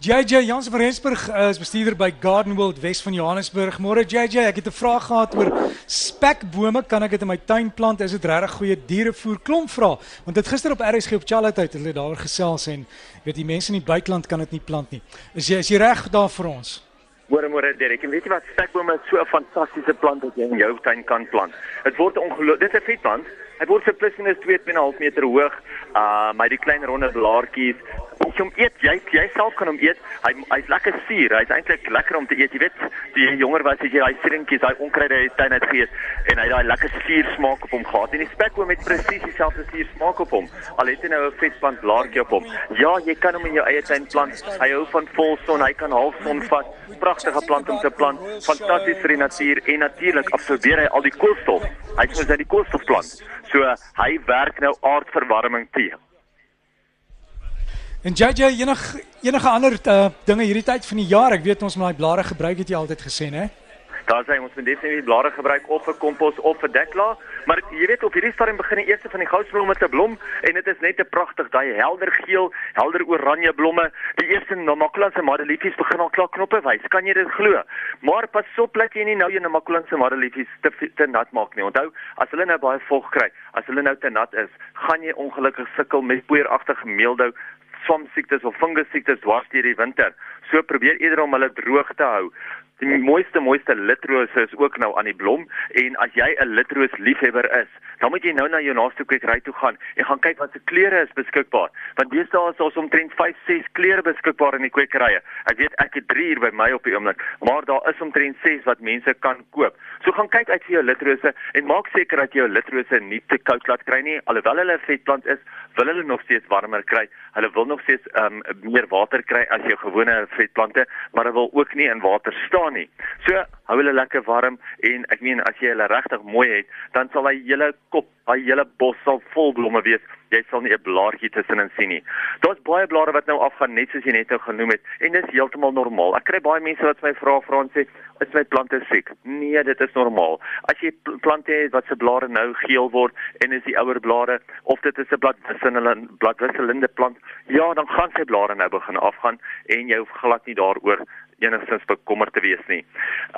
JJ Jansen van Rensburg uh, is bestuurder by Garden World Wes van Johannesburg. Môre JJ, ek het 'n vraag gehad oor spekbome. Kan ek dit in my tuin plant? Is dit regtig goeie dierevoer? Klomp vra. Want dit gister op RSG op Chalat uit, hulle daaroor gesels en weet die mense in die buiteland kan dit nie plant nie. Is jy is jy reg daar vir ons? Môre môre Derek, en weet jy wat spekbome is so 'n fantastiese plant wat jy in jou tuin kan plant. Dit word ongelooflik. Dit is 'n vetplant. Hy word so plus minus 2.5 meter hoog. Uh my die klein ronde blaartjies. Jy hom eet, jy jy self kan hom eet. Hy hy's lekker suur. Hy's eintlik lekker om te eet. Jy weet, toe jy jonger was, het jy daai suurentjies, daai onkruide uit tuin uit geëet en hy daai lekker suur smaak op hom gehad. En die spekboom het presies dieselfde suur smaak op hom. Al het hy nou 'n vetplant blaartjie op hom. Ja, jy kan hom in jou eie tuin plant. Hy hou van volson. Hy kan halfson vat. Pragtige plant om te plant. Fantasties vir die natuur en natuurlik absorbeer hy al die koolstof. Hy is mos 'n koolstofplant. So hy werk nou aardverwarming teen. En JJ enige enige ander uh, dinge hierdie tyd van die jaar, ek weet ons moet daai blare gebruik het jy altyd gesê, né? Daar sê ons moet definitief blare gebruik of vir kompos of vir dekla, maar jy weet op hierdie stadium begin die eerste van die goudblomme te blom en dit is net te pragtig, daai helder geel, helder oranje blomme. Die eerste Namakolanse madeliefies begin al klaar knoppe wys. Kan jy dit glo? Maar pas op dat jy nie nou jou Namakolanse madeliefies te te nat maak nie. Onthou, as hulle nou baie vog kry, as hulle nou te nat is, gaan jy ongelukkig sukkel met poeieragtige meeldou swamsiektes of fungussiektes dwars deur die winter. So probeer eerder om hulle droog te hou. Die mooiste mooiste litrose is ook nou aan die blom en as jy 'n litroos liefhebber is, dan moet jy nou na jou naaste kwekery toe gaan en gaan kyk wat se kleure is beskikbaar. Want deesdae is daar omtrent 5, 6 kleure beskikbaar in die kwekerye. Ek weet ek het 3 hier by my op die oomblik, maar daar is omtrent 6 wat mense kan koop. So gaan kyk uit vir jou litrose en maak seker dat jy jou litrose nie te koud laat kry nie. Alhoewel hulle 'n vetplant is, wil hulle nog steeds warmer kry. Hulle wil nog steeds um, meer water kry as jou gewone vetplante, maar hulle wil ook nie in water staan nie. So hou hulle lekker warm en ek meen as jy hulle regtig mooi het, dan sal hy hele kop, hy hele bos sal vol blomme wees. Jy sal nie 'n blaartjie tussenin sien nie. Daar's baie blare wat nou afgaan net soos jy net nou genoem het en dis heeltemal normaal. Ek kry baie mense wat my vra vra en sê, "Is my plante siek?" Nee, dit is normaal. As jy plante het wat se blare nou geel word en is die ouer blare of dit is 'n bladwisselende bladwisselende plant, ja, dan gaan sy blare nou begin afgaan en jy hoef glad nie daaroor enigstens bekommerd te wees nie.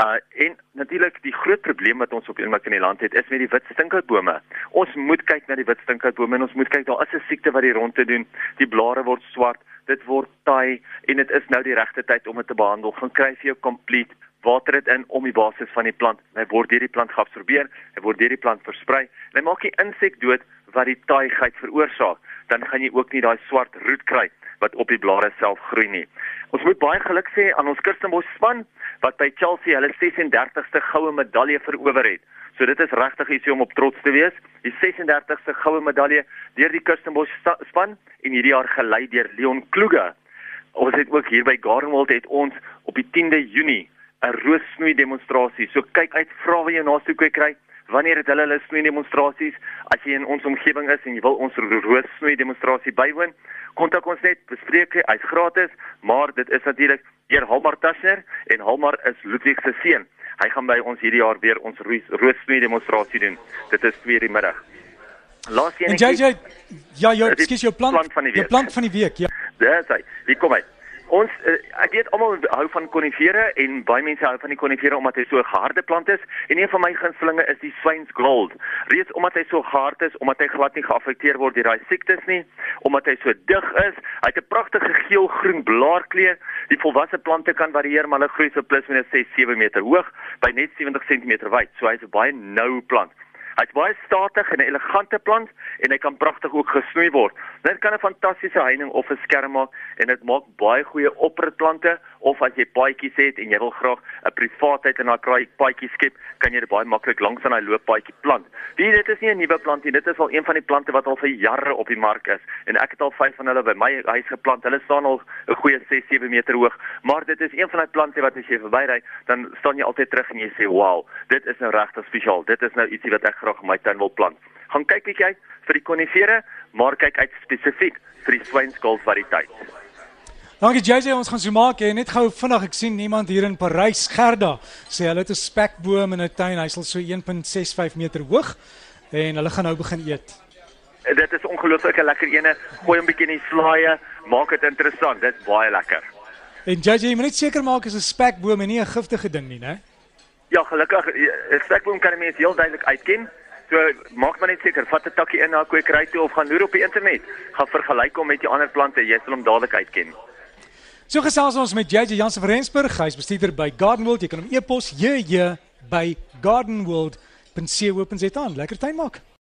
Uh en natuurlik die groot probleem wat ons op eendag in die land het is met die wit stinkhoutbome. Ons moet kyk na die wit stinkhoutbome en ons moet kyk daar is 'n siekte wat hier rond te doen. Die blare word swart, dit word taai en dit is nou die regte tyd om dit te behandel. Gaan kry vir jou complete water dit in om die basis van die plant. Hy word deur die plant geabsorbeer, hy word deur die plant versprei. Hy maak die insek dood wat die taaiheid veroorsaak. Dan gaan jy ook nie daai swart roet kry wat op die blare self groei nie. Ons moet baie geluk sê aan ons Kirstenbosch span wat by Chelsea hulle 36ste goue medalje verower het. So dit is regtig iets om op trots te wees. Die 36ste goue medalje deur die Kirstenbosch span en hierdie jaar gelei deur Leon Kluge. Ons het ook hier by Gardenwold het ons op die 10de Junie 'n roossnoei demonstrasie. So kyk uit, vra wie jy naaste toe kry. Wanneer het hulle hulle snoei demonstrasies? As jy in ons omgewing is en jy wil ons roossnoei demonstrasie bywoon, kontak ons net, bespreek hy, hy's gratis, maar dit is natuurlik deur Halmar Tasner en Halmar is Ludwig se seun. Hy gaan by ons hierdie jaar weer ons roossnoei demonstrasie doen. Dit is 2:00 die middag. Laat sien ek. JJ, ja, jou, skus jou plan, plan van die week. Jou plan van die week, ja. Dis hy. Wie kom hy? Ons uh, ek weet almal hou van konifere en baie mense hou van die konifere omdat hy so 'n geharde plant is en een van my gunstelinge is die Swains Gold. Reeds omdat hy so gehard is, omdat hy glad nie geaffekteer word deur daai siektes nie, omdat hy so dig is, hy het 'n pragtige geel-groen blaarkleur. Die volwasse plante kan varieer, maar hulle groei so plus minus 6-7 meter hoog by net 70 cm wyd. So hy's 'n baie nou plant. Hy's baie statig en 'n elegante plant en hy kan pragtig ook gesnoei word. Dit kan 'n fantastiese heining of 'n skerm maak en dit maak baie goeie opperplante of as jy paadjies het en jy wil graag 'n privaatheid in daai paadjie skep, kan jy dit baie maklik langs aan daai looppaadjie plant. Wie dit is nie 'n nuwe plant nie, dit is al een van die plante wat al vir jare op die mark is en ek het al vyf van hulle by my huis geplant. Hulle staan al 'n goeie 6-7 meter hoog, maar dit is een van daai plante wat as jy verbyry, dan staan jy altyd terug en jy sê, "Wow, dit is nou regtig spesiaal. Dit is nou ietsie wat ek graag in my tuin wil plant." Gaan kyk bietjie uit vir die konifere, maar kyk uit spesifiek vir die swynskulp variëteit. Dankie JJ, ons gaan so maak en net gou vinnig, ek sien niemand hier in Parys, Gerda. Sê hulle het 'n spekboom in 'n tuin, hy sal so 1.65 meter hoog en hulle gaan nou begin eet. Eh, dit is ongelooflik 'n lekker ene. Gooi hom 'n bietjie in die slaaië, maak dit interessant. Dit is baie lekker. En JJ, jy moet net seker maak is 'n spekboom en nie 'n giftige ding nie, né? Ja, gelukkig eh, 'n spekboom kan 'n mens heel duidelik uitken. So maak maar net seker, vat 'n takkie in na 'n kwekery toe of gaan loer op die internet. Gaan vergelyk hom met die ander plante, jy sal hom dadelik uitken. So gesels ons met JJ Jansen van Rensburg, hy's bestuurder by Gardenwold. Jy kan hom e-pos JJ by gardenwold.co.za. Lekker tuin maak.